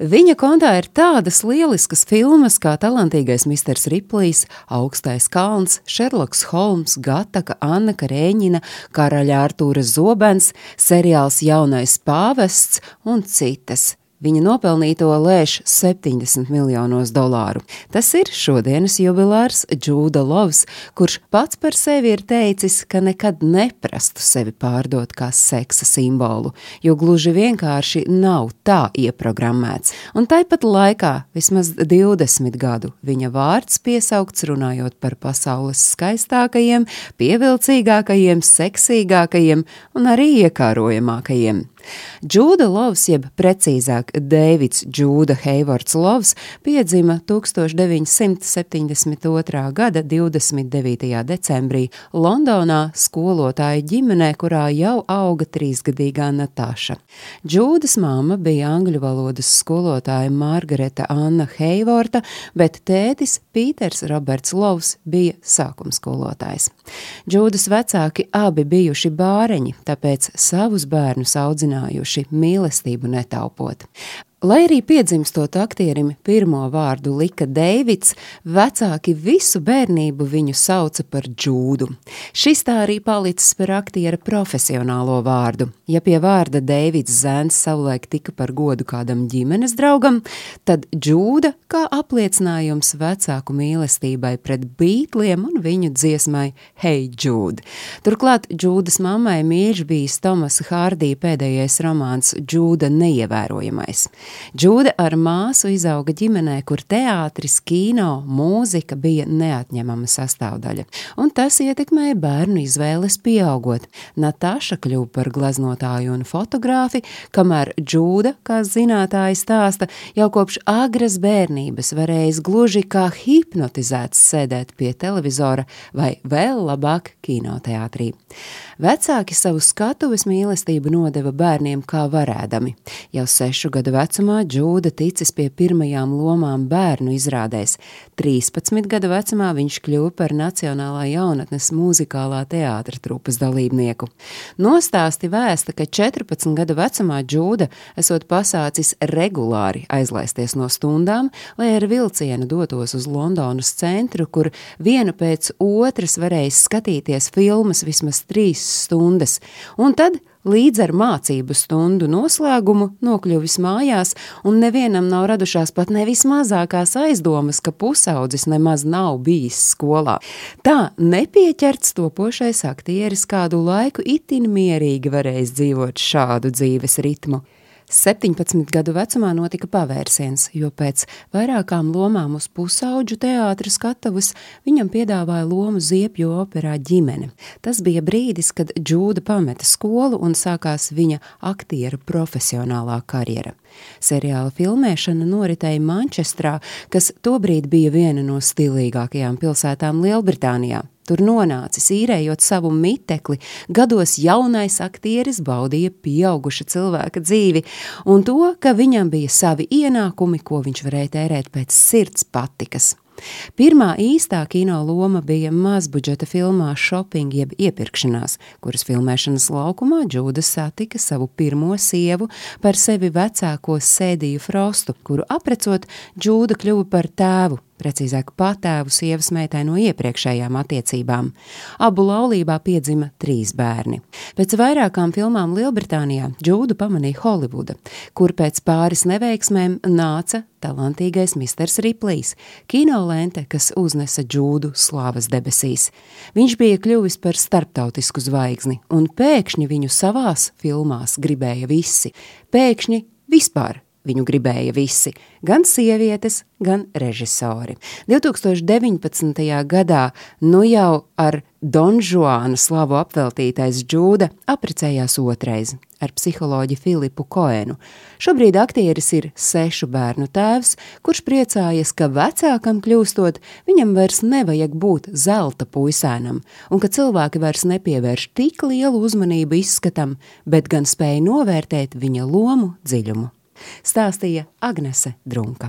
Viņa kontā ir tādas lieliskas filmas kā Talantīgais Misters Riplijs, Augstais kalns, Šerloks Holms, Gataka, Anna Karēņina, Karaļa Artūra Zobens, seriāls Jaunais pāvests un citas. Viņa nopelnīto lēš 70 miljonos dolāru. Tas ir šodienas jubilārs Džūda Lovs, kurš pats par sevi ir teicis, ka nekad neprastu sevi pārdot kā seksa simbolu, jo gluži vienkārši nav tā ieprogrammēts. Un tāpat laikā vismaz 20 gadu viņa vārds piesaukts runājot par pasaules skaistākajiem, pievilcīgākajiem, seksīgākajiem un arī iekārojamākajiem. Džūda Lovs, jeb precīzāk Deivids Džūda Heivords Lovs, piedzima 1972. gada 29. decembrī Londonā skolotāju ģimenē, kurā jau auga trīsgadīgā Natāša. Džūdas māma bija angļu valodas skolotāja Margareta Anna Heivorta, bet tētis Pīters Roberts Lovs bija sākumskolotājs. Džūdas vecāki abi bijuši bāreņi, tāpēc savus bērnus audzināja zinājuši mīlestību netaupot. Lai arī piedzimstot aktierim pirmo vārdu lika Deivids, vecāki visu bērnību viņu sauca par džūdu. Šis tā arī palicis par aktiera profesionālo vārdu. Ja pie vārda Deivids Zēns savulaik tika par godu kādam ģimenes draugam, tad džūda kā apliecinājums vecāku mīlestībai pret bītliem un viņu dziesmai Hey Jude. Turklāt džūdas mammai mīļš bijis Tomasa Hārdija pēdējais romāns Džūda neievērojamais. Džūda ar māsu izauga ģimenē, kur teātris, kino, mūzika bija neatņemama sastāvdaļa, un tas ietekmēja bērnu izvēles pieaugot. Natāša kļuva par gleznotāju un fotogrāfi, kamēr Džūda, kā zinātāji stāsta, jau kopš agras bērnības varējis gluži kā hipnotizēts sēdēt pie televizora vai vēl labāk kinoteātrī. Vecāki savu skatuves mīlestību nodeva bērniem kā varēdami. Jau sešu gadu vecumā vecumā Džūda ticis pie pirmajām lomām bērnu izrādēs. 13 gadu vecumā viņš kļuva par Nacionālā jaunatnes mūzikālā teātra trupas dalībnieku. Nostāsti vēsta, ka 14 gadu vecumā Džūda esot pasācis regulāri aizlaisties no stundām, lai ar vilcienu dotos uz Londonas centru, kur vienu pēc otras varēja skatīties filmas vismaz trīs stundas, un tad Līdz ar mācību stundu noslēgumu nokļuvis mājās, un nevienam nav radušās pat nevis mazākās aizdomas, ka pusaudzis nemaz nav bijis skolā. Tā nepieķerts topošais aktieris kādu laiku itin mierīgi varējis dzīvot šādu dzīves ritmu. 17 gadu vecumā notika pavērsiens, jo pēc vairākām lomām uz pusauģu teātra skatavas viņam piedāvāja lomu Ziepju operā ģimene. Tas bija brīdis, kad Džūda pameta skolu un sākās viņa aktiera profesionālā karjera. Seriāla filmēšana noritēja Manchestrā, kas tobrīd bija viena no stilīgākajām pilsētām Lielbritānijā. Tur nonācis, īrējot savu mitekli, gados jaunais aktieris baudīja pieauguša cilvēka dzīvi un to, ka viņam bija savi ienākumi, ko viņš varēja tērēt pēc sirds patikas. Pirmā īstā kino loma bija mazbudžeta filmā Shopping jeb iepirkšanās, kuras filmēšanas laukumā Džūda satika savu pirmo sievu par sevi vecāko sēdīju Frostu, kuru aprecot Džūda kļuva par tēvu precīzāk patēvu sievas meitai no iepriekšējām attiecībām. Abu laulībā piedzima trīs bērni. Pēc vairākām filmām Lielbritānijā Džūdu pamanīja Holivuda, kur pēc pāris neveiksmēm nāca talantīgais Misters Riplijs, kinolente, kas uznesa Džūdu slāvas debesīs. Viņš bija kļuvis par starptautisku zvaigzni, un pēkšņi viņu savās filmās gribēja visi. Pēkšņi vispār Viņu gribēja visi, gan sievietes, gan režisori. 2019. gadā nu jau ar Donžuāna slavu apveltītais Džūda apprecējās otrais ar psiholoģi Filipu Koenu. Šobrīd aktieris ir sešu bērnu tēvs, kurš priecājas, ka vecākam kļūstot, viņam vairs nevajag būt zelta puisēnam, un ka cilvēki vairs nepievērš tik lielu uzmanību izskatam, bet gan spēj novērtēt viņa lomu dziļumu stāstīja Agnese Drunka.